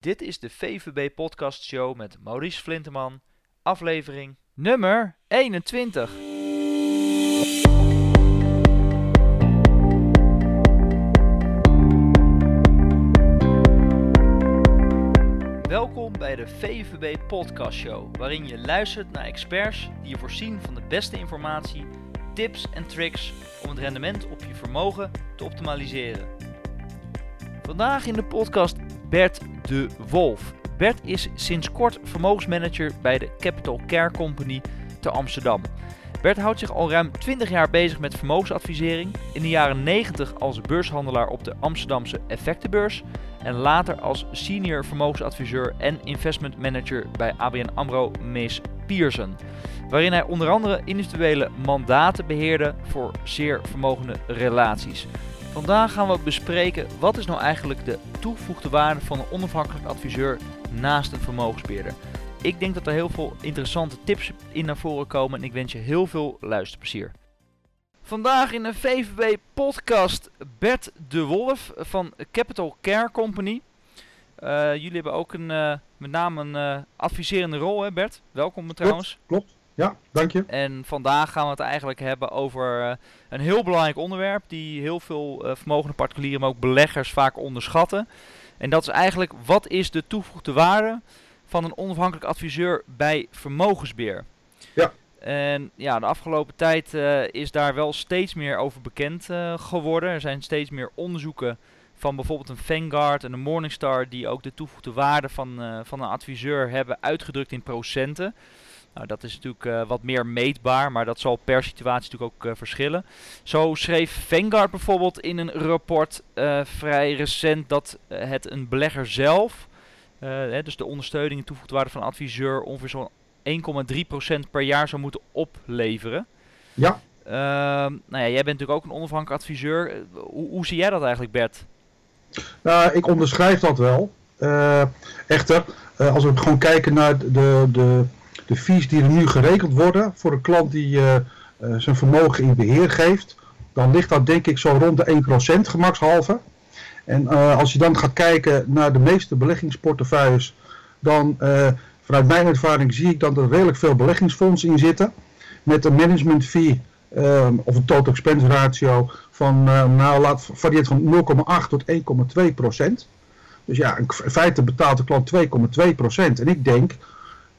Dit is de VVB Podcast Show met Maurice Flinteman, aflevering nummer 21. Welkom bij de VVB Podcast Show, waarin je luistert naar experts die je voorzien van de beste informatie, tips en tricks om het rendement op je vermogen te optimaliseren. Vandaag in de podcast Bert de Wolf. Bert is sinds kort vermogensmanager bij de Capital Care Company te Amsterdam. Bert houdt zich al ruim 20 jaar bezig met vermogensadvisering. In de jaren 90 als beurshandelaar op de Amsterdamse Effectenbeurs. En later als senior vermogensadviseur en investment manager bij ABN AMRO Mees Pierson. Waarin hij onder andere individuele mandaten beheerde voor zeer vermogende relaties. Vandaag gaan we bespreken wat is nou eigenlijk de toegevoegde waarde van een onafhankelijk adviseur naast een vermogensbeheerder. Ik denk dat er heel veel interessante tips in naar voren komen en ik wens je heel veel luisterplezier. Vandaag in een VVB podcast Bert de Wolf van Capital Care Company. Uh, jullie hebben ook een, uh, met name een uh, adviserende rol, hè Bert? Welkom trouwens. Klopt, klopt. Ja, dank je. En vandaag gaan we het eigenlijk hebben over een heel belangrijk onderwerp die heel veel vermogende particulieren, maar ook beleggers vaak onderschatten. En dat is eigenlijk wat is de toegevoegde waarde van een onafhankelijk adviseur bij vermogensbeheer. Ja. En ja, de afgelopen tijd uh, is daar wel steeds meer over bekend uh, geworden. Er zijn steeds meer onderzoeken van bijvoorbeeld een Vanguard en een Morningstar die ook de toegevoegde waarde van, uh, van een adviseur hebben uitgedrukt in procenten. Nou, dat is natuurlijk wat meer meetbaar, maar dat zal per situatie natuurlijk ook verschillen. Zo schreef Vanguard bijvoorbeeld in een rapport vrij recent dat het een belegger zelf hè, dus de ondersteuning en toegevoegde waarde van adviseur ongeveer zo'n 1,3% per jaar zou moeten opleveren. Ja. Uh, nou ja, jij bent natuurlijk ook een onafhankelijk adviseur. Hoe, hoe zie jij dat eigenlijk, Bert? Nou, ik onderschrijf dat wel. Echter, als we gewoon kijken naar de, de, de fees die er nu gerekend worden voor een klant die uh, zijn vermogen in beheer geeft, dan ligt dat denk ik zo rond de 1% gemakshalve. En uh, als je dan gaat kijken naar de meeste beleggingsportefeuilles, dan uh, vanuit mijn ervaring zie ik dat er redelijk veel beleggingsfondsen in zitten. Met een management fee uh, of een total expense ratio van, nou laat varieert van 0,8 tot 1,2 procent. Dus ja, in feite betaalt de klant 2,2 procent. En ik denk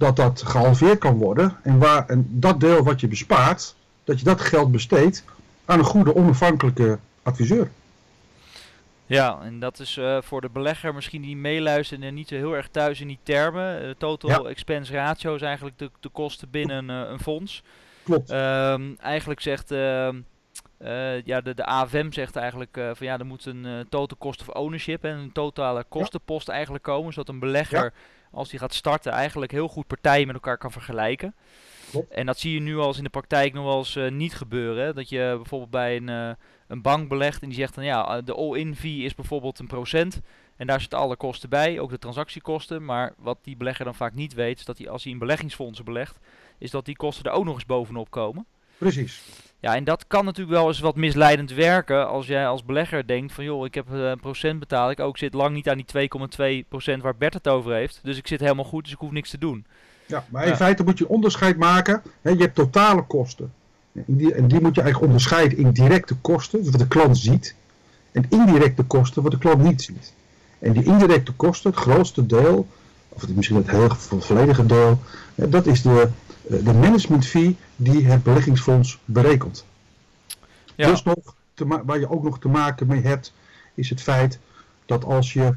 dat dat gehalveerd kan worden. En, waar, en dat deel wat je bespaart, dat je dat geld besteedt aan een goede onafhankelijke adviseur. Ja, en dat is uh, voor de belegger misschien die meeluistert en niet zo heel erg thuis in die termen. Uh, total ja. expense ratio is eigenlijk de, de kosten binnen uh, een fonds. Klopt. Um, eigenlijk zegt ja, de, de AFM zegt eigenlijk van ja, er moet een total cost of ownership en een totale kostenpost ja. eigenlijk komen. Zodat een belegger, ja. Als die gaat starten, eigenlijk heel goed partijen met elkaar kan vergelijken. Klopt. En dat zie je nu al eens in de praktijk nog wel eens niet gebeuren. Hè? Dat je bijvoorbeeld bij een een bank belegt en die zegt dan ja, de all-in fee is bijvoorbeeld een procent. En daar zitten alle kosten bij, ook de transactiekosten. Maar wat die belegger dan vaak niet weet, is dat hij als hij in beleggingsfondsen belegt, is dat die kosten er ook nog eens bovenop komen. Precies. Ja, en dat kan natuurlijk wel eens wat misleidend werken als jij als belegger denkt van joh, ik heb een procent betaald. Ik ook zit lang niet aan die 2,2% waar Bert het over heeft. Dus ik zit helemaal goed, dus ik hoef niks te doen. Ja, maar in ja. feite moet je onderscheid maken. Hè, je hebt totale kosten. En die, en die moet je eigenlijk onderscheiden in directe kosten, wat de klant ziet, en indirecte kosten, wat de klant niet ziet. En die indirecte kosten, het grootste deel, of misschien het heel volledige deel, dat is de, de management fee die het beleggingsfonds berekent. Ja. Dus nog, te waar je ook nog te maken mee hebt, is het feit dat als je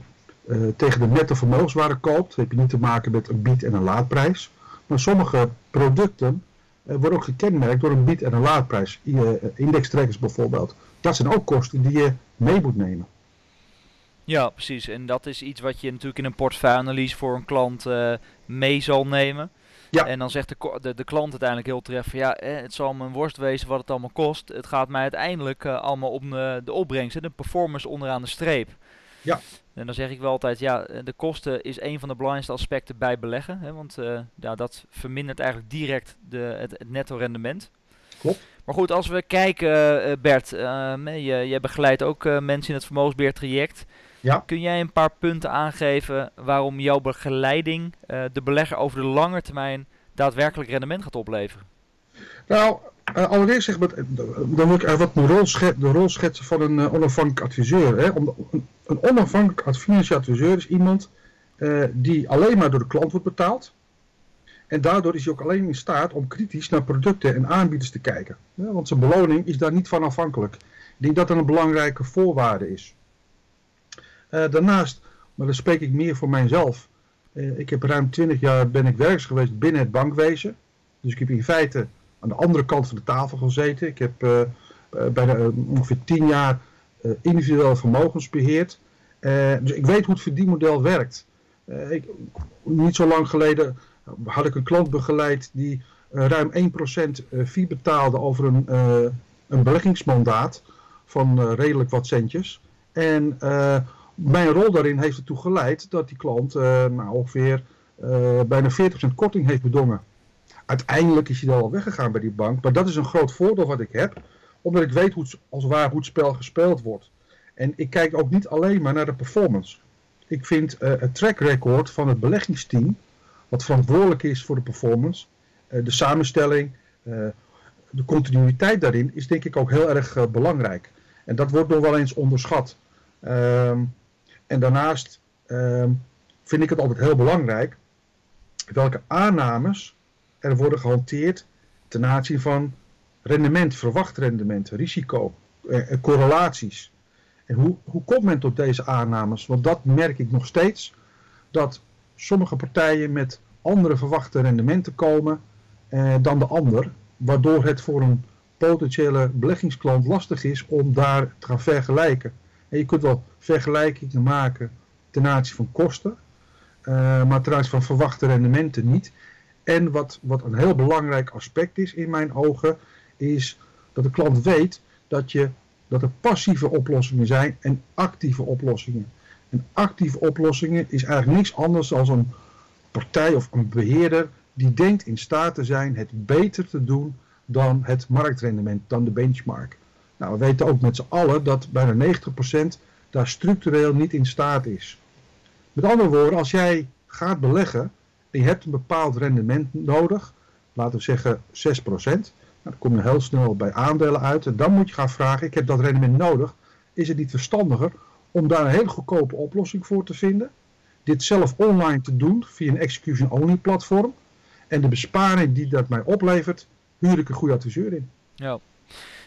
uh, tegen de nette vermogenswaarde koopt, heb je niet te maken met een bied- en een laadprijs. Maar sommige producten uh, wordt ook gekenmerkt door een bied- en een laadprijs. Uh, indextrekkers bijvoorbeeld. Dat zijn ook kosten die je mee moet nemen. Ja, precies. En dat is iets wat je natuurlijk in een portefeuilleanalyse voor een klant mee zal nemen. Ja. En dan zegt de, de, de klant uiteindelijk heel terecht van ja, eh, het zal een worst wezen wat het allemaal kost. Het gaat mij uiteindelijk uh, allemaal om de, de opbrengst, de performance onderaan de streep. Ja. En dan zeg ik wel altijd, ja, de kosten is een van de belangrijkste aspecten bij beleggen. Hè, want uh, ja, dat vermindert eigenlijk direct de, het, het netto rendement. Klopt. Maar goed, als we kijken, Bert, uh, je, jij begeleidt ook mensen in het vermogensbeheertraject. Ja. Kun jij een paar punten aangeven waarom jouw begeleiding de belegger over de lange termijn daadwerkelijk rendement gaat opleveren? Nou, uh, allereerst zeg maar, dan wil ik even wat de rol, schet, de rol schetsen van een uh, onafhankelijk adviseur. Hè. Om, een, een onafhankelijk financieel adviseur is iemand die alleen maar door de klant wordt betaald. En daardoor is hij ook alleen in staat om kritisch naar producten en aanbieders te kijken. Ja, want zijn beloning is daar niet van afhankelijk. Ik denk dat dat een belangrijke voorwaarde is. Daarnaast, maar dan spreek ik meer voor mijzelf. ik heb ruim 20 jaar ben ik werkzaam geweest binnen het bankwezen. Dus ik heb in feite aan de andere kant van de tafel gezeten. Ik heb uh, ongeveer tien jaar individueel vermogens beheerd. dus ik weet hoe het verdienmodel werkt. Ik, niet zo lang geleden had ik een klant begeleid die ruim 1% fee betaalde over een, een beleggingsmandaat van redelijk wat centjes. En mijn rol daarin heeft ertoe geleid dat die klant nou, ongeveer bijna 40% korting heeft bedongen. Uiteindelijk is hij dan al weggegaan bij die bank. Maar dat is een groot voordeel wat ik heb. Omdat ik weet hoe het, als waar hoe het spel gespeeld wordt. En ik kijk ook niet alleen maar naar de performance. Ik vind uh, het track record van het beleggingsteam. Wat verantwoordelijk is voor de performance. De samenstelling. Uh, de continuïteit daarin is denk ik ook heel erg belangrijk. En dat wordt nog wel eens onderschat. Um, en daarnaast um, vind ik het altijd heel belangrijk. Welke aannames er worden gehanteerd ten aanzien van rendement, verwacht rendement, risico, eh, eh, correlaties. En hoe, hoe komt men tot deze aannames? Want dat merk ik nog steeds, dat sommige partijen met andere verwachte rendementen komen eh, dan de ander, waardoor het voor een potentiële beleggingsklant lastig is om daar te gaan vergelijken. Je kunt wel vergelijkingen maken ten aanzien van kosten, uh, maar ten aanzien van verwachte rendementen niet. En wat, wat een heel belangrijk aspect is in mijn ogen, is dat de klant weet dat, je, dat er passieve oplossingen zijn en actieve oplossingen. En actieve oplossingen is eigenlijk niks anders dan een partij of een beheerder die denkt in staat te zijn het beter te doen dan het marktrendement, dan de benchmark. Nou, we weten ook met z'n allen dat bijna 90% daar structureel niet in staat is. Met andere woorden, als jij gaat beleggen, je hebt een bepaald rendement nodig, laten we zeggen 6%. Nou, dan kom heel snel bij aandelen uit. En dan moet je gaan vragen, ik heb dat rendement nodig. Is het niet verstandiger om daar een hele goedkope oplossing voor te vinden? Dit zelf online te doen via een execution-only platform. En de besparing die dat mij oplevert, huur ik een goede adviseur in. Ja.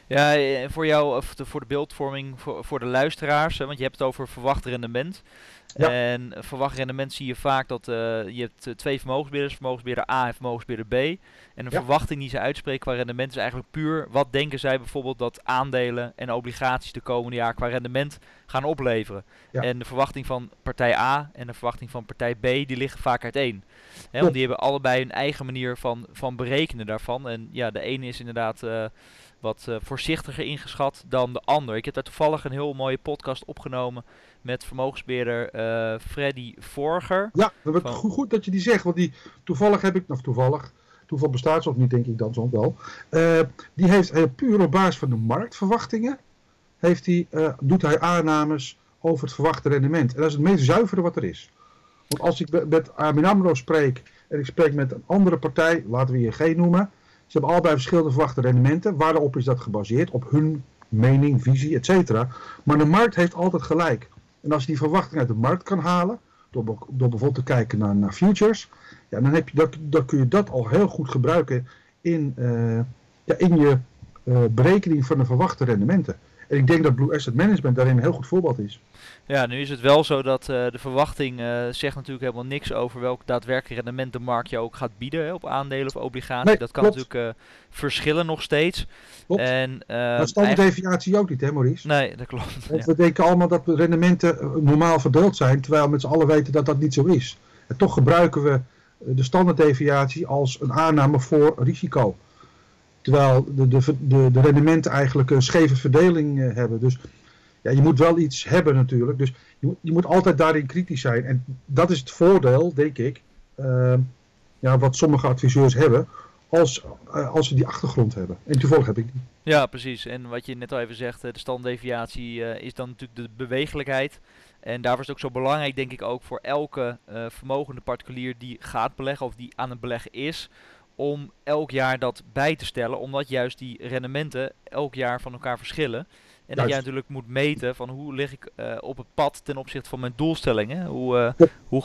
Ja, eh, voor jou, voor de beeldvorming, voor, voor de luisteraars, want je hebt het over verwacht rendement. En verwacht rendement zie je vaak dat uh, je hebt eh, twee vermogensbeheerders, vermogensbeheerder A en vermogensbeheerder B. En een verwachting die ze uitspreken qua rendement is eigenlijk puur wat denken zij bijvoorbeeld dat aandelen en obligaties de komende jaar qua rendement gaan opleveren. En de verwachting van partij A en de verwachting van partij B die liggen vaak uiteen. Hè, want die hebben allebei een eigen manier van, van berekenen daarvan. En ja, de ene is inderdaad... Uh, wat uh, voorzichtiger ingeschat dan de ander. Ik heb daar toevallig een heel mooie podcast opgenomen met vermogensbeheerder uh, Freddy Vorger. Ja, dat van... goed, goed dat je die zegt, want die toevallig heb ik, of toevallig, toeval bestaat ze of niet denk ik dan zo wel. Uh, die heeft puur op basis van de marktverwachtingen, heeft hij, doet hij aannames over het verwachte rendement. En dat is het meest zuivere wat er is. Want als ik met Armin AMRO spreek en ik spreek met een andere partij, laten we ING noemen, ze hebben allebei verschillende verwachte rendementen. Waarop is dat gebaseerd? Op hun mening, visie, etc. Maar de markt heeft altijd gelijk. En als je die verwachting uit de markt kan halen, door, bijvoorbeeld te kijken naar, naar futures, ja, dan, heb je dat, dan kun je dat al heel goed gebruiken in, uh, ja, in je uh, berekening van de verwachte rendementen. En ik denk dat Blue Asset Management daarin een heel goed voorbeeld is. Ja, nu is het wel zo dat uh, de verwachting uh, zegt natuurlijk helemaal niks over welk daadwerkelijk rendement de markt jou ook gaat bieden hè, op aandelen of obligaties. Nee, dat kan klopt. natuurlijk uh, verschillen nog steeds. Klopt. En, maar standaarddeviatie ook niet, hè Maurice? Nee, dat klopt. Want ja. we denken allemaal dat de rendementen normaal verdeeld zijn, terwijl we met z'n allen weten dat dat niet zo is. En toch gebruiken we de standaarddeviatie als een aanname voor risico. Terwijl de, de, de, de rendementen eigenlijk een scheve verdeling uh, hebben. Dus ja, je moet wel iets hebben natuurlijk. Dus je moet, je moet altijd daarin kritisch zijn. En dat is het voordeel, denk ik, uh, ja, wat sommige adviseurs hebben, als, als ze die achtergrond hebben. En toevallig heb ik die. Ja, precies. En wat je net al even zegt, de standdeviatie is dan natuurlijk de bewegelijkheid. En daarvoor is het ook zo belangrijk, denk ik, ook voor elke vermogende particulier die gaat beleggen of die aan het beleggen is, om elk jaar dat bij te stellen, omdat juist die rendementen elk jaar van elkaar verschillen. En dat jij natuurlijk moet meten van hoe lig ik uh, op het pad ten opzichte van mijn doelstellingen. Hoe, uh, hoe,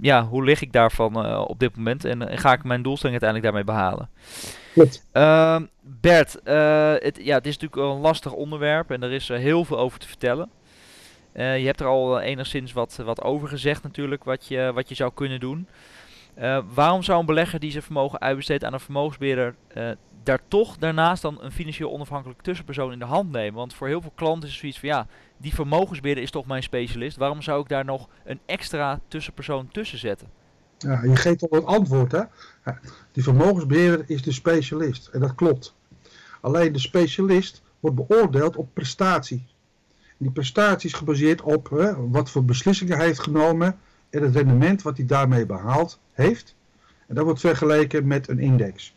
ja, hoe lig ik daarvan uh, op dit moment en, en, ga ik mijn doelstelling uiteindelijk daarmee behalen. Uh, Bert, het, ja, het is natuurlijk een lastig onderwerp en er is heel veel over te vertellen. je hebt er al enigszins wat, wat over gezegd natuurlijk, wat je, wat je zou kunnen doen. Waarom zou een belegger die zijn vermogen uitbesteedt aan een vermogensbeheerder daar toch daarnaast dan een financieel onafhankelijk tussenpersoon in de hand nemen. Want voor heel veel klanten is het zoiets van ja, die vermogensbeheerder is toch mijn specialist. Waarom zou ik daar nog een extra tussenpersoon tussen zetten? Ja, je geeft al het antwoord hè. Die vermogensbeheerder is de specialist. En dat klopt. Alleen de specialist wordt beoordeeld op prestatie. En die prestatie is gebaseerd op hè, wat voor beslissingen hij heeft genomen en het rendement wat hij daarmee behaald heeft. En dat wordt vergeleken met een index.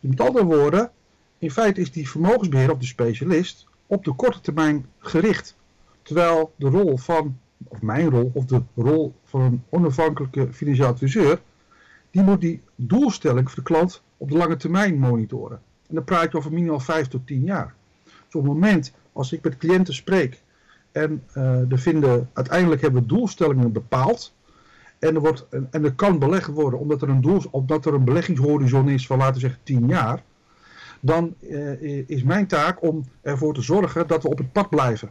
Dus met andere woorden, in feite is die vermogensbeheer of de specialist op de korte termijn gericht. Terwijl de rol van, of mijn rol, of de rol van een onafhankelijke financieel adviseur, die moet die doelstelling voor de klant op de lange termijn monitoren. En dan praat je over minimaal 5 tot 10 jaar. Dus op het moment als ik met cliënten spreek en uh, er vinden, uiteindelijk hebben we doelstellingen bepaald, en er, wordt, en er kan belegd worden omdat er een, doel, omdat er een beleggingshorizon is van laten we zeggen 10 jaar. Dan uh, is mijn taak om ervoor te zorgen dat we op het pad blijven.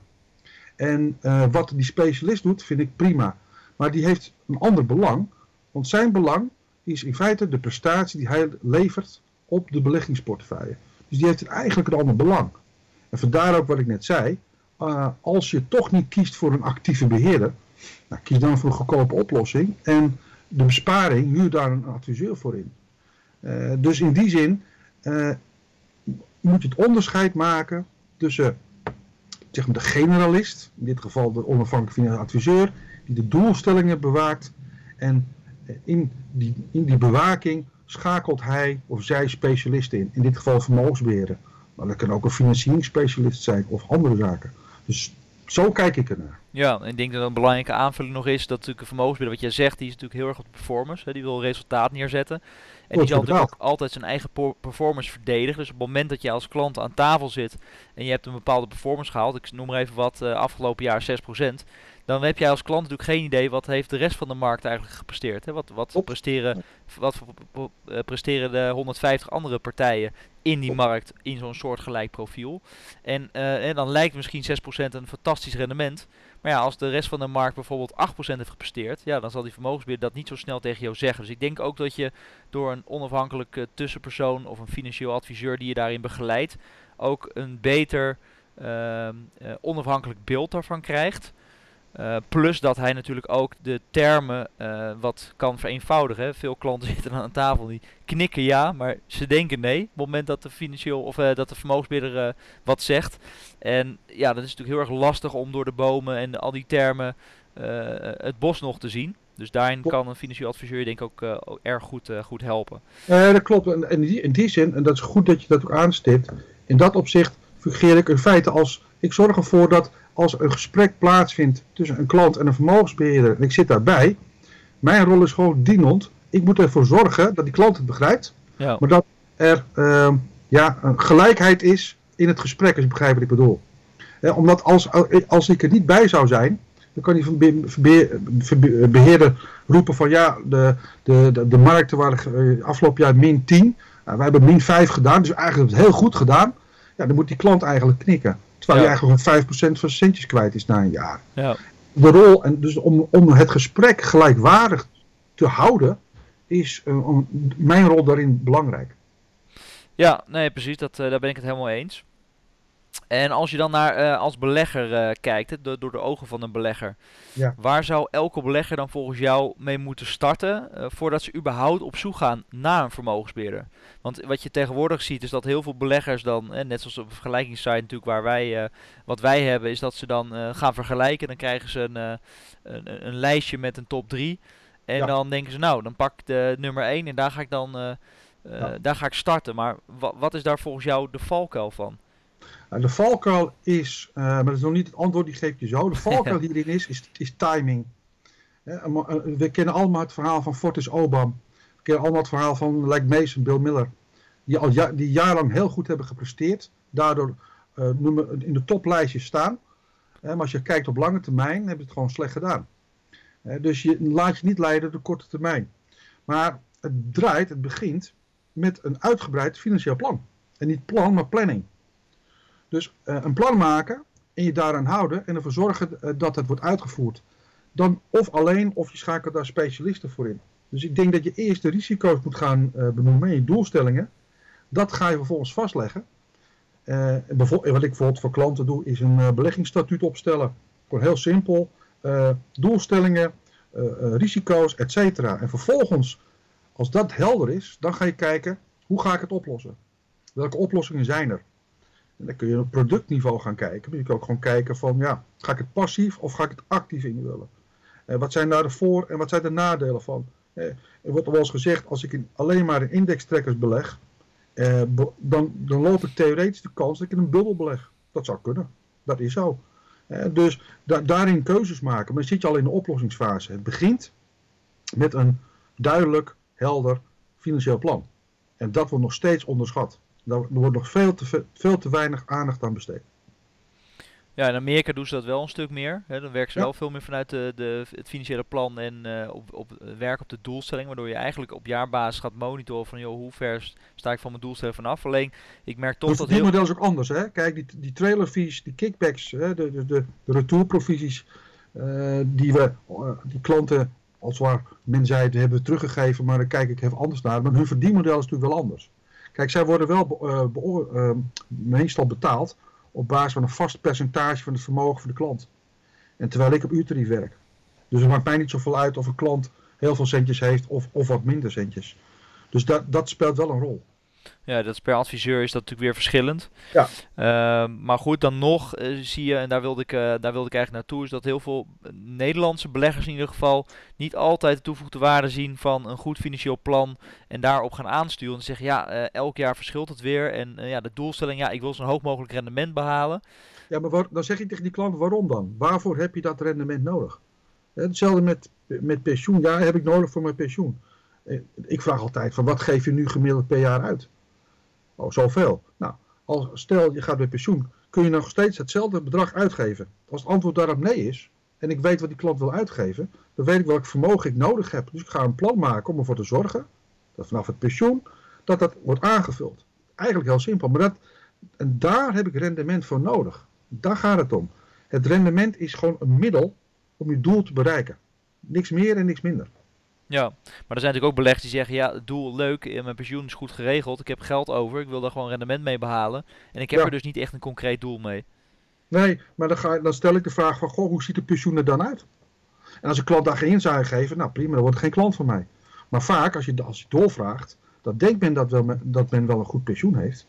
En uh, wat die specialist doet vind ik prima. Maar die heeft een ander belang. Want zijn belang is in feite de prestatie die hij levert op de beleggingsportefeuille. Dus die heeft eigenlijk een ander belang. En vandaar ook wat ik net zei. Uh, als je toch niet kiest voor een actieve beheerder nou, kies dan voor een goedkope oplossing en de besparing, huur daar een adviseur voor in. Uh, dus in die zin uh, moet je het onderscheid maken tussen zeg maar, de generalist, in dit geval de onafhankelijke financiële adviseur, die de doelstellingen bewaakt en eh, in die, in die bewaking schakelt hij of zij specialisten in. In dit geval vermogensbeheerder. Maar dat kan ook een financieringsspecialist zijn of andere zaken. Dus zo kijk ik ernaar. Ja, en ik denk dat een belangrijke aanvulling nog is dat natuurlijk een vermogensbeheerder, wat jij zegt, die is natuurlijk heel erg op de performance. Hè, die wil resultaat neerzetten. En die zal natuurlijk ook altijd zijn eigen performance verdedigen. Dus op het moment dat je als klant aan tafel zit en je hebt een bepaalde performance gehaald, ik noem maar even wat, uh, afgelopen jaar 6%, dan heb jij als klant natuurlijk geen idee wat heeft de rest van de markt eigenlijk gepresteerd. Hè? Wat, wat, presteren, wat uh, presteren de 150 andere partijen in die markt in zo'n soortgelijk profiel. En, uh, en dan lijkt misschien 6% een fantastisch rendement. Maar ja, als de rest van de markt bijvoorbeeld 8% heeft gepresteerd, ja, dan zal die vermogensbeheerder dat niet zo snel tegen jou zeggen. Dus ik denk ook dat je door een onafhankelijke tussenpersoon of een financieel adviseur die je daarin begeleidt, ook een beter uh, uh, onafhankelijk beeld daarvan krijgt. Uh, plus dat hij natuurlijk ook de termen uh, wat kan vereenvoudigen. Veel klanten zitten aan een tafel die knikken ja, maar ze denken nee. Op het moment dat de financieel of uh, dat de vermogensbeheerder wat zegt. En ja, dat is natuurlijk heel erg lastig om door de bomen en al die termen het bos nog te zien. Dus daarin kan een financieel adviseur denk ik ook, ook erg goed, goed helpen. dat klopt. En in die, in die zin, en dat is goed dat je dat ook aanstipt. In dat opzicht fungeer ik in feite als... Ik zorg ervoor dat als er een gesprek plaatsvindt tussen een klant en een vermogensbeheerder en ik zit daarbij, mijn rol is gewoon dienend. Ik moet ervoor zorgen dat die klant het begrijpt, ja. maar dat er uh, ja, een gelijkheid is in het gesprek, als je begrijpt wat ik bedoel. Eh, omdat als, als ik er niet bij zou zijn, dan kan die beheerder roepen van ja, de, de, de, de markten waren afgelopen jaar min 10. Nou, wij hebben min 5 gedaan, dus eigenlijk hebben we het heel goed gedaan. Ja, dan moet die klant eigenlijk knikken. Terwijl ja. je eigenlijk 5% van zijn centjes kwijt is na een jaar. Ja. De rol, en dus om, om het gesprek gelijkwaardig te houden, is uh, mijn rol daarin belangrijk. Ja, nee, precies. Dat, uh, daar ben ik het helemaal eens. En als je dan naar uh, als belegger uh, kijkt, door de ogen van een belegger, ja. waar zou elke belegger dan volgens jou mee moeten starten uh, voordat ze überhaupt op zoek gaan naar een vermogensbeheerder? Want wat je tegenwoordig ziet is dat heel veel beleggers dan, eh, net zoals op een vergelijkingssite natuurlijk waar wij, wat wij hebben, is dat ze dan gaan vergelijken. Dan krijgen ze een, een, een, lijstje met een top 3. En ja. dan denken ze, nou, dan pak ik de nummer 1 en daar ga ik dan ja. daar ga ik starten. Maar wat is daar volgens jou de valkuil van? Nou, de valkuil is, uh, maar dat is nog niet het antwoord, die geef je zo. De valkuil hierin is, is, is timing. we kennen allemaal het verhaal van Fortis Obam. We kennen allemaal het verhaal van Like Mason, Bill Miller. Die al ja, die jarenlang heel goed hebben gepresteerd. Daardoor uh, in de toplijstjes staan. maar als je kijkt op lange termijn, hebben ze het gewoon slecht gedaan. dus je laat je niet leiden door de korte termijn. Maar het draait, het begint met een uitgebreid financieel plan. En niet plan, maar planning. Dus uh, een plan maken en je daaraan houden en ervoor zorgen uh, dat het wordt uitgevoerd. Dan of alleen of je schakelt daar specialisten voor in. Dus ik denk dat je eerst de risico's moet gaan uh, benoemen en je doelstellingen. Dat ga je vervolgens vastleggen. wat ik bijvoorbeeld voor klanten doe is een beleggingsstatuut opstellen. Gewoon heel simpel. doelstellingen, risico's, etc. En vervolgens, als dat helder is, dan ga je kijken hoe ga ik het oplossen. Welke oplossingen zijn er? Dan kun je op productniveau gaan kijken. Maar je kan ook gewoon kijken van, ja, ga ik het passief of ga ik het actief invullen? Eh, wat zijn daar de voor- en wat zijn de nadelen van? Eh, er wordt al wel eens gezegd, als ik in, alleen maar in indextrekkers beleg, eh, dan, dan loop ik theoretisch de kans dat ik in een bubbel beleg. Dat zou kunnen. Dat is zo. Eh, dus da daarin keuzes maken. Maar dan zit je al in de oplossingsfase. Het begint met een duidelijk, helder financieel plan. En dat wordt nog steeds onderschat. Daar wordt nog veel te, veel te weinig aandacht aan besteed. Ja, in Amerika doen ze dat wel een stuk meer. Hè. Dan werken ze wel veel meer vanuit de, de, het financiële plan en uh, op, op werk op de doelstelling. Waardoor je eigenlijk op jaarbasis gaat monitoren van joh, hoe ver sta ik van mijn doelstelling vanaf. Alleen, ik merk toch dat... Het model is ook anders. Hè? Kijk, die, die trailer fees, die kickbacks, hè, de, de, de, de retouroprovisies uh, die we, uh, die klanten als waar men zei, hebben we teruggegeven, maar dan kijk ik even anders naar. Maar hun verdienmodel is natuurlijk wel anders. Kijk, zij worden wel be uh, meestal betaald op basis van een vast percentage van het vermogen van de klant. En terwijl ik op uurtarief werk. Dus het maakt mij niet zoveel uit of een klant heel veel centjes heeft of, of wat minder centjes. Dus dat, dat speelt wel een rol. Ja, dat is per adviseur is dat natuurlijk weer verschillend. Ja. Uh, maar goed, dan nog uh, zie je, en daar wilde, ik, uh, daar wilde ik eigenlijk naartoe, is dat heel veel Nederlandse beleggers in ieder geval niet altijd de toegevoegde waarde zien van een goed financieel plan en daarop gaan aansturen. En zeggen, ja, elk jaar verschilt het weer. En ja, de doelstelling, ja, ik wil zo'n hoog mogelijk rendement behalen. Ja, maar waar, dan zeg je tegen die klant, waarom dan? Waarvoor heb je dat rendement nodig? Hetzelfde met, met pensioen. Ja, heb ik nodig voor mijn pensioen. Ik vraag altijd van wat geef je nu gemiddeld per jaar uit? Oh, zoveel. Nou, als, stel je gaat bij pensioen, kun je nog steeds hetzelfde bedrag uitgeven. Als het antwoord daarop nee is, en ik weet wat die klant wil uitgeven, dan weet ik welk vermogen ik nodig heb. Dus ik ga een plan maken om ervoor te zorgen, dat vanaf het pensioen, dat dat wordt aangevuld. Eigenlijk heel simpel, maar dat, en daar heb ik rendement voor nodig. Daar gaat het om. Het rendement is gewoon een middel om je doel te bereiken. Niks meer en niks minder. Ja, maar er zijn natuurlijk ook beleggers die zeggen, ja, het doel leuk, mijn pensioen is goed geregeld, ik heb geld over, ik wil daar gewoon rendement mee behalen. En ik heb er dus niet echt een concreet doel mee. Nee, maar dan, ga, dan stel ik de vraag van, goh, hoe ziet de pensioen er dan uit? En als een klant daar geen inzage geven, nou prima, dan wordt het geen klant van mij. Maar vaak, als je, als je doorvraagt, dan denkt men dat, wel, dat men wel een goed pensioen heeft.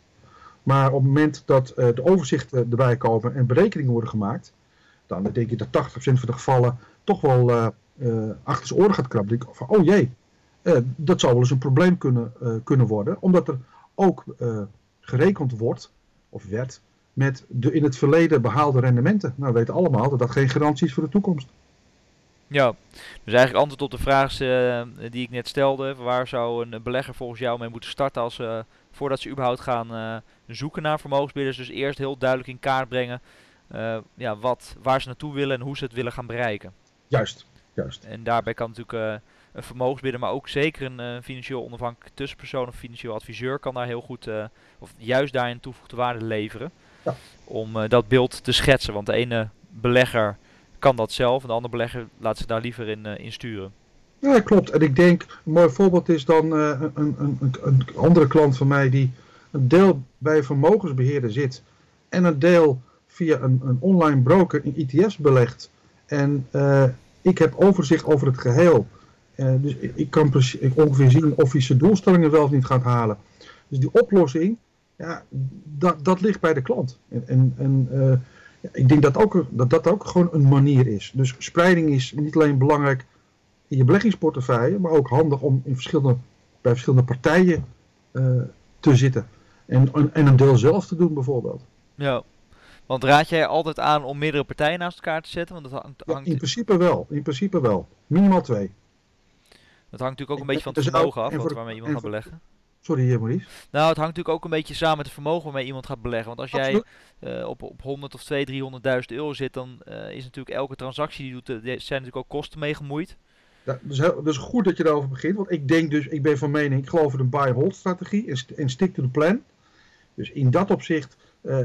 Maar op het moment dat uh, de overzichten erbij komen en berekeningen worden gemaakt, dan denk je dat 80% van de gevallen toch wel... Uh, achter zijn oren gaat krabben. Denk ik van, oh jee, uh, dat zou wel eens een probleem kunnen, uh, kunnen worden. Omdat er ook gerekend wordt, of werd, met de in het verleden behaalde rendementen. Nou, we weten allemaal dat dat geen garantie is voor de toekomst. Ja, dus eigenlijk antwoord op de vraag die ik net stelde. Waar zou een belegger volgens jou mee moeten starten als, voordat ze überhaupt gaan zoeken naar vermogensbieders? Dus eerst heel duidelijk in kaart brengen ja, wat, waar ze naartoe willen en hoe ze het willen gaan bereiken. Juist, Juist. En daarbij kan natuurlijk uh, een vermogensbidder, maar ook zeker een uh, financieel onafhankelijk tussenpersoon of financieel adviseur kan daar heel goed, uh, of juist daarin toevoegde waarde leveren. Ja. Om dat beeld te schetsen. Want de ene belegger kan dat zelf en de andere belegger laat zich daar liever in, in sturen. Ja, klopt. En ik denk, een mooi voorbeeld is dan een, een, een, een, andere klant van mij die een deel bij een vermogensbeheerder zit en een deel via een, een online broker in ETF's belegt. En ik heb overzicht over het geheel. Uh, dus ik kan ik ongeveer zien of hij zijn doelstellingen wel of niet gaat halen. Dus die oplossing, ja, dat, dat ligt bij de klant. En, en, uh, ik denk dat, ook, dat dat ook gewoon een manier is. Dus spreiding is niet alleen belangrijk in je beleggingsportefeuille, maar ook handig om in verschillende, bij verschillende partijen uh, te zitten. En, en een deel zelf te doen bijvoorbeeld. Ja, want raad jij altijd aan om meerdere partijen naast elkaar te zetten? Want dat hangt, Ja, in principe wel. In principe wel. Minimaal twee. dat hangt natuurlijk ook een en- beetje van dus het ook- vermogen af wat, waarmee iemand gaat beleggen. Sorry, eh, Maurice. Nou, het hangt natuurlijk ook een beetje samen met het vermogen waarmee iemand gaat beleggen. Want als jij eh, op, op 100 of 200, 300.000 euro zit, dan eh, is natuurlijk elke transactie die je doet, eh, er zijn natuurlijk ook kosten mee gemoeid. Ja, dus, heel, dus goed dat je daarover begint. Want ik denk dus, ik ben van mening, ik geloof in een buy-hold strategie en, st- en stick to the plan. Dus in dat opzicht eh,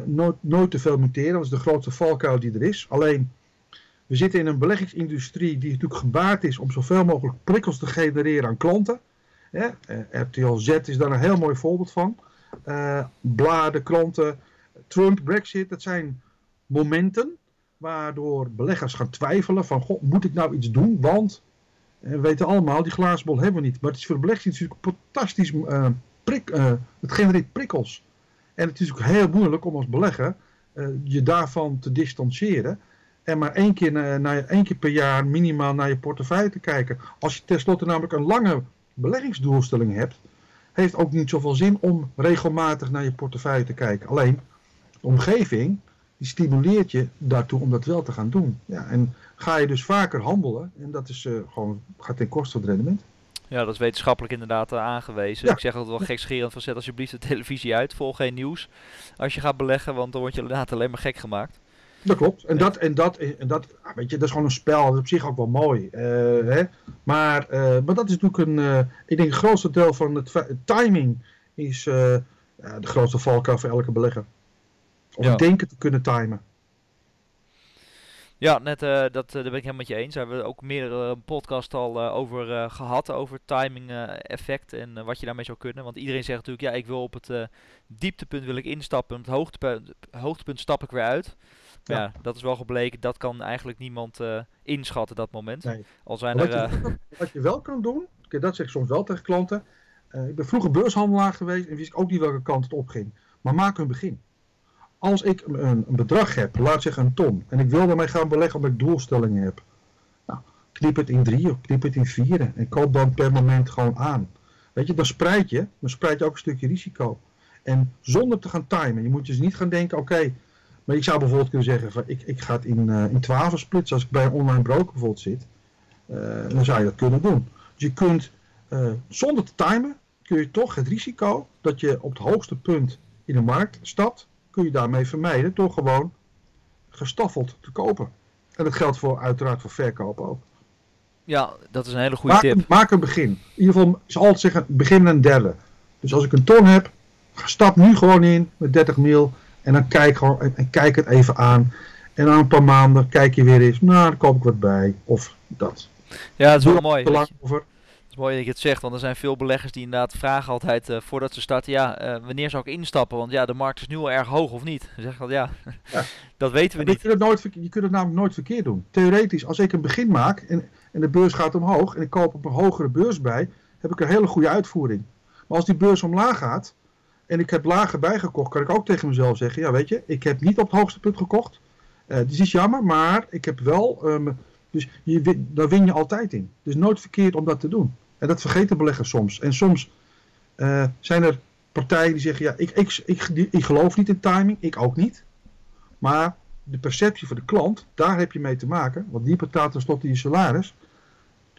nooit, nooit te veel muteren. Dat is de grootste valkuil die er is. Alleen, we zitten in een beleggingsindustrie die natuurlijk gebaat is om zoveel mogelijk prikkels te genereren aan klanten. Hè? eh, RTL Z is daar een heel mooi voorbeeld van. Eh, bladen, klanten, Trump, Brexit, dat zijn momenten waardoor beleggers gaan twijfelen van, goh, moet ik nou iets doen? Want we weten allemaal, die glazen bol hebben we niet. Maar het is voor de beleggers natuurlijk fantastisch. eh, prik, eh, het genereert prikkels. En het is ook heel moeilijk om als belegger eh, je daarvan te distancieren. En maar één keer, na, na- één keer per jaar minimaal naar je portefeuille te kijken. Als je tenslotte namelijk een lange beleggingsdoelstelling hebt, heeft ook niet zoveel zin om regelmatig naar je portefeuille te kijken. Alleen, de omgeving, die stimuleert je daartoe om dat wel te gaan doen. Ja, en ga je dus vaker handelen, en dat is eh, gewoon, gaat ten koste van het rendement. Ja, dat is wetenschappelijk inderdaad eh, aangewezen. Ja. Ik zeg altijd wel gekscherend van zet alsjeblieft de televisie uit, volg geen nieuws als je gaat beleggen, want dan word je inderdaad alleen maar gek gemaakt. Dat klopt. En Ja. dat, en dat, en dat, ah, weet je, dat is gewoon een spel. Dat is op zich ook wel mooi. eh, hè? Maar, eh, maar dat is natuurlijk een, eh, ik denk het grootste deel van het timing is eh, de grootste valkuil voor elke belegger. Om Ja. het denken te kunnen timen. Ja, net, eh, dat, eh, daar ben ik helemaal met je eens. Daar hebben we ook meerdere podcasts al eh, over eh, gehad, over timing effect en wat je daarmee zou kunnen. Want iedereen zegt natuurlijk, ja, ik wil op het dieptepunt wil ik instappen, op het hoogtepunt, hoogtepunt stap ik weer uit. Maar ja. Ja. dat is wel gebleken, dat kan eigenlijk niemand inschatten, dat moment. Nee. Al zijn Wat er... je, wat je wel kan doen, dat zeg ik soms wel tegen klanten. Ik ben vroeger beurshandelaar geweest en wist ik ook niet welke kant het opging. Maar maak een begin. Als ik een, bedrag heb, laat zeggen een ton, en ik wil daarmee gaan beleggen omdat ik doelstellingen heb. Nou, knip het in drie of knip het in vier en koop dan per moment gewoon aan. Weet je, dan spreid je, dan spreid je ook een stukje risico. En zonder te gaan timen. Je moet dus niet gaan denken, oké, maar ik zou bijvoorbeeld kunnen zeggen, van, ik, ik ga het in, eh in 12 splitsen als ik bij een online broker bijvoorbeeld zit. Eh, dan zou je dat kunnen doen. Dus je kunt, eh, zonder te timen, kun je toch het risico dat je op het hoogste punt in de markt stapt, kun je daarmee vermijden door gewoon gestaffeld te kopen. En dat geldt voor, uiteraard voor verkopen ook. ja, dat is een hele goede Maak, tip. maak een begin. In ieder geval, zal altijd zeggen, begin een derde. Dus als ik een ton heb, stap nu gewoon in met 30 mil. En dan kijk, gewoon, en, en kijk het even aan. En na een paar maanden kijk je weer eens, nou dan koop ik wat bij. Of dat. Ja, het is wel mooi. te dat lang je- over. Is mooi dat je het zegt, want er zijn veel beleggers die inderdaad vragen altijd eh, voordat ze starten, ja, eh, wanneer zou ik instappen? Want ja, de markt is nu al erg hoog of niet? Dan zeg ik altijd, ja, Ja. dat weten we Je niet. kunt, het nooit, je kunt het namelijk nooit verkeerd doen. Theoretisch, als ik een begin maak en, en de beurs gaat omhoog en ik koop op een hogere beurs bij, heb ik een hele goede uitvoering. Maar als die beurs omlaag gaat en ik heb lager bijgekocht, kan ik ook tegen mezelf zeggen, ja weet je, ik heb niet op het hoogste punt gekocht. Eh dus is jammer, maar ik heb wel, ehm, dus je, daar win je altijd in. Dus nooit verkeerd om dat te doen. En dat vergeten beleggers soms. En soms eh, zijn er partijen die zeggen, ja, ik, ik, ik, ik geloof niet in timing, ik ook niet. Maar de perceptie voor de klant, daar heb je mee te maken. Want die betaalt tenslotte je salaris.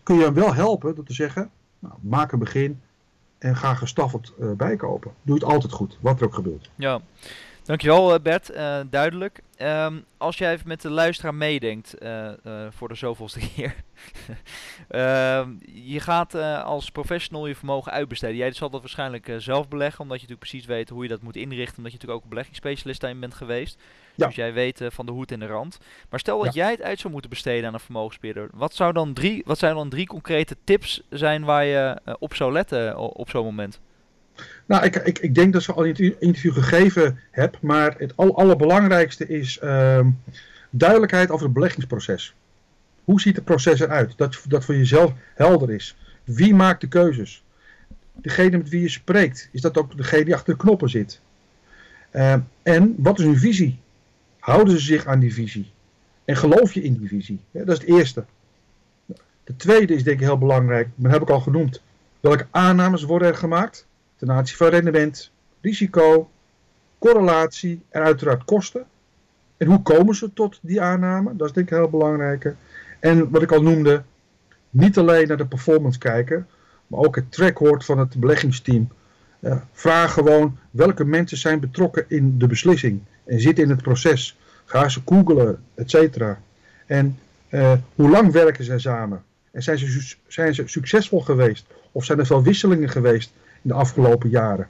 Kun je hem wel helpen door te zeggen, nou, maak een begin en ga gestaffeld eh, bijkopen. Doe het altijd goed, wat er ook gebeurt. Ja, dankjewel eh, Bert, Eh, duidelijk. Ehm, als jij even met de luisteraar meedenkt eh, voor de zoveelste keer. Ehm, je gaat als professional je vermogen uitbesteden. Jij zal dat waarschijnlijk zelf beleggen, omdat je natuurlijk precies weet hoe je dat moet inrichten. Omdat je natuurlijk ook beleggingsspecialist daarin bent geweest. Ja. Dus jij weet van de hoed en de rand. Maar stel dat jij het uit zou moeten besteden aan een vermogensbeheerder. Wat, zou dan drie, wat zijn dan drie concrete tips zijn waar je op zou letten op zo'n moment? Nou, ik, ik, ik denk dat ze al u- interview gegeven heb, maar het al, allerbelangrijkste is ehm, duidelijkheid over het beleggingsproces. Hoe ziet het proces eruit? Dat, dat voor jezelf helder is. Wie maakt de keuzes? Degene met wie je spreekt, is dat ook degene die achter de knoppen zit? Ehm, en wat is hun visie? Houden ze zich aan die visie? En geloof je in die visie? Dat is het eerste. De tweede is denk ik heel belangrijk, maar dat heb ik al genoemd. Welke aannames worden er gemaakt? Ten aanzien van rendement, risico, correlatie en uiteraard kosten. En hoe komen ze tot die aanname? Dat is denk ik heel belangrijk. En wat ik al noemde, niet alleen naar de performance kijken, maar ook het trackhoort van het beleggingsteam. Uh, vraag gewoon welke mensen zijn betrokken in de beslissing en zitten in het proces. Ga ze googlen, et cetera. En uh, hoe lang werken zij samen? En zijn ze, zijn ze succesvol geweest? Of zijn er veel wisselingen geweest in de afgelopen jaren?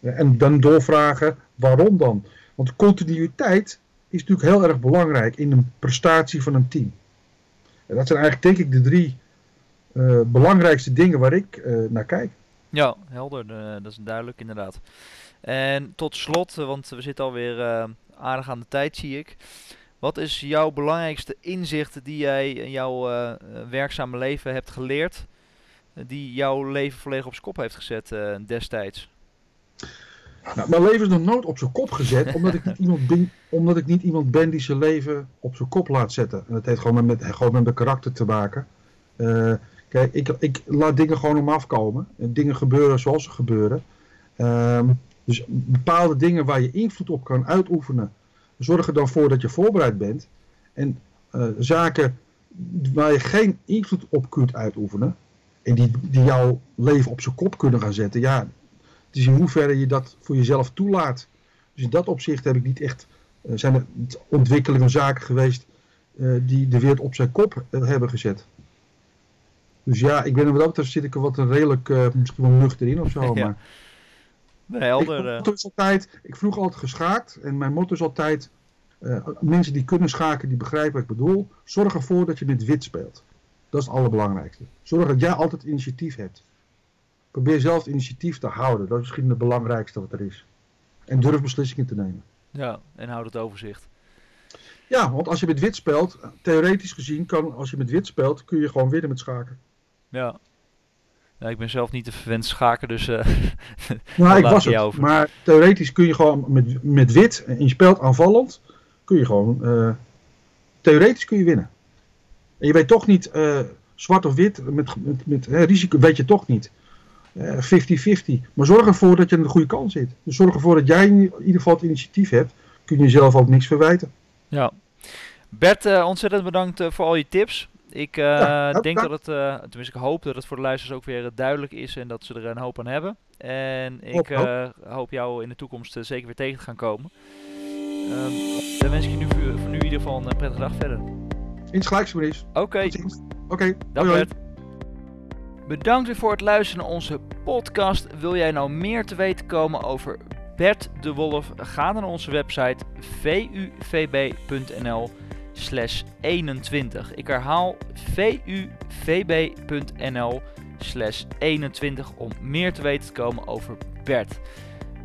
En dan doorvragen, waarom dan? Want continuïteit is natuurlijk heel erg belangrijk in een prestatie van een team. En dat zijn eigenlijk denk ik de drie uh, belangrijkste dingen waar ik uh, naar kijk. Ja, helder. Uh, dat is duidelijk inderdaad. En tot slot, want we zitten alweer aardig aan de tijd zie ik. Wat is jouw belangrijkste inzicht die jij in jouw werkzame leven hebt geleerd? Die jouw leven volledig op zijn kop heeft gezet destijds? Nou, mijn leven is nog nooit op zijn kop gezet, omdat ik, niet iemand ben, omdat ik niet iemand ben die zijn leven op zijn kop laat zetten. En dat heeft gewoon met, gewoon met mijn karakter te maken. Uh, kijk, ik, ik laat dingen gewoon om afkomen. En dingen gebeuren zoals ze gebeuren. Um, dus bepaalde dingen waar je invloed op kan uitoefenen, zorg er dan voor dat je voorbereid bent. En uh, zaken waar je geen invloed op kunt uitoefenen, en die, die jouw leven op zijn kop kunnen gaan zetten, ja, het is in hoeverre je dat voor jezelf toelaat. Dus in dat opzicht heb ik niet echt, uh, zijn er ontwikkelingen zaken geweest uh, die de wereld op zijn kop uh, hebben gezet. Dus ja, ik ben er wat dat betreft zit ik er wat een redelijk, misschien wel nuchter in of zo. ja. Maar nee, helder, ik, is altijd, ik vroeg altijd geschaakt en mijn motto is altijd, mensen die kunnen schaken, die begrijpen wat ik bedoel, zorg ervoor dat je met wit speelt. Dat is het allerbelangrijkste. Zorg dat jij altijd initiatief hebt. Probeer zelf initiatief te houden. Dat is misschien het belangrijkste wat er is. En durf beslissingen te nemen. Ja, en houd het overzicht. Ja, want als je met wit speelt, theoretisch gezien, kan, als je met wit speelt, kun je gewoon winnen met schaken. Ja. ja ik ben zelf niet de verwend schaker, dus. Uh, nou, ik was het. Over. Maar theoretisch kun je gewoon met, met wit, en je speelt aanvallend, kun je gewoon. Uh, theoretisch kun je winnen. En je weet toch niet, uh, zwart of wit, met, met, met risico weet je toch niet. 50-50. maar zorg ervoor dat je aan de goede kant zit. Dus zorg ervoor dat jij in ieder geval het initiatief hebt. Kun je jezelf ook niks verwijten. Ja. Bert, uh, ontzettend bedankt voor al je tips. Ik ja, denk dat het, tenminste ik hoop dat het voor de luisteraars ook weer duidelijk is en dat ze er een hoop aan hebben. En ik hoop, hoop. hoop jou in de toekomst zeker weer tegen te gaan komen. Ehm, dan wens ik je nu voor, voor, nu in ieder geval een prettige dag verder. Insgelijks, Maurice. Oké. Okay. Oké, okay. Bedankt weer voor het luisteren naar onze podcast. Wil jij nou meer te weten komen over Bert de Wolf? Ga dan naar onze website vuvb.nl slash 21. Ik herhaal vuvb.nl slash 21 om meer te weten te komen over Bert.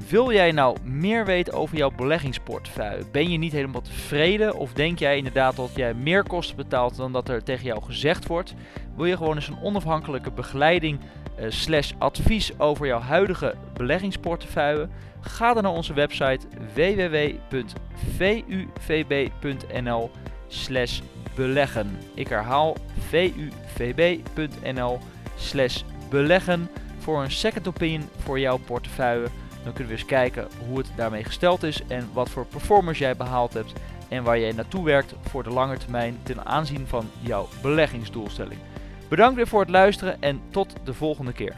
Wil jij nou meer weten over jouw beleggingsportefeuille? Ben je niet helemaal tevreden of denk jij inderdaad dat jij meer kosten betaalt dan dat er tegen jou gezegd wordt? Wil je gewoon eens een onafhankelijke begeleiding uh, slash advies over jouw huidige beleggingsportefeuille? Ga dan naar onze website www.vuvb.nl slash beleggen. Ik herhaal vuvb.nl slash beleggen voor een second opinion voor jouw portefeuille. Dan kunnen we eens kijken hoe het daarmee gesteld is en wat voor performance jij behaald hebt en waar jij naartoe werkt voor de lange termijn ten aanzien van jouw beleggingsdoelstelling. Bedankt weer voor het luisteren en tot de volgende keer.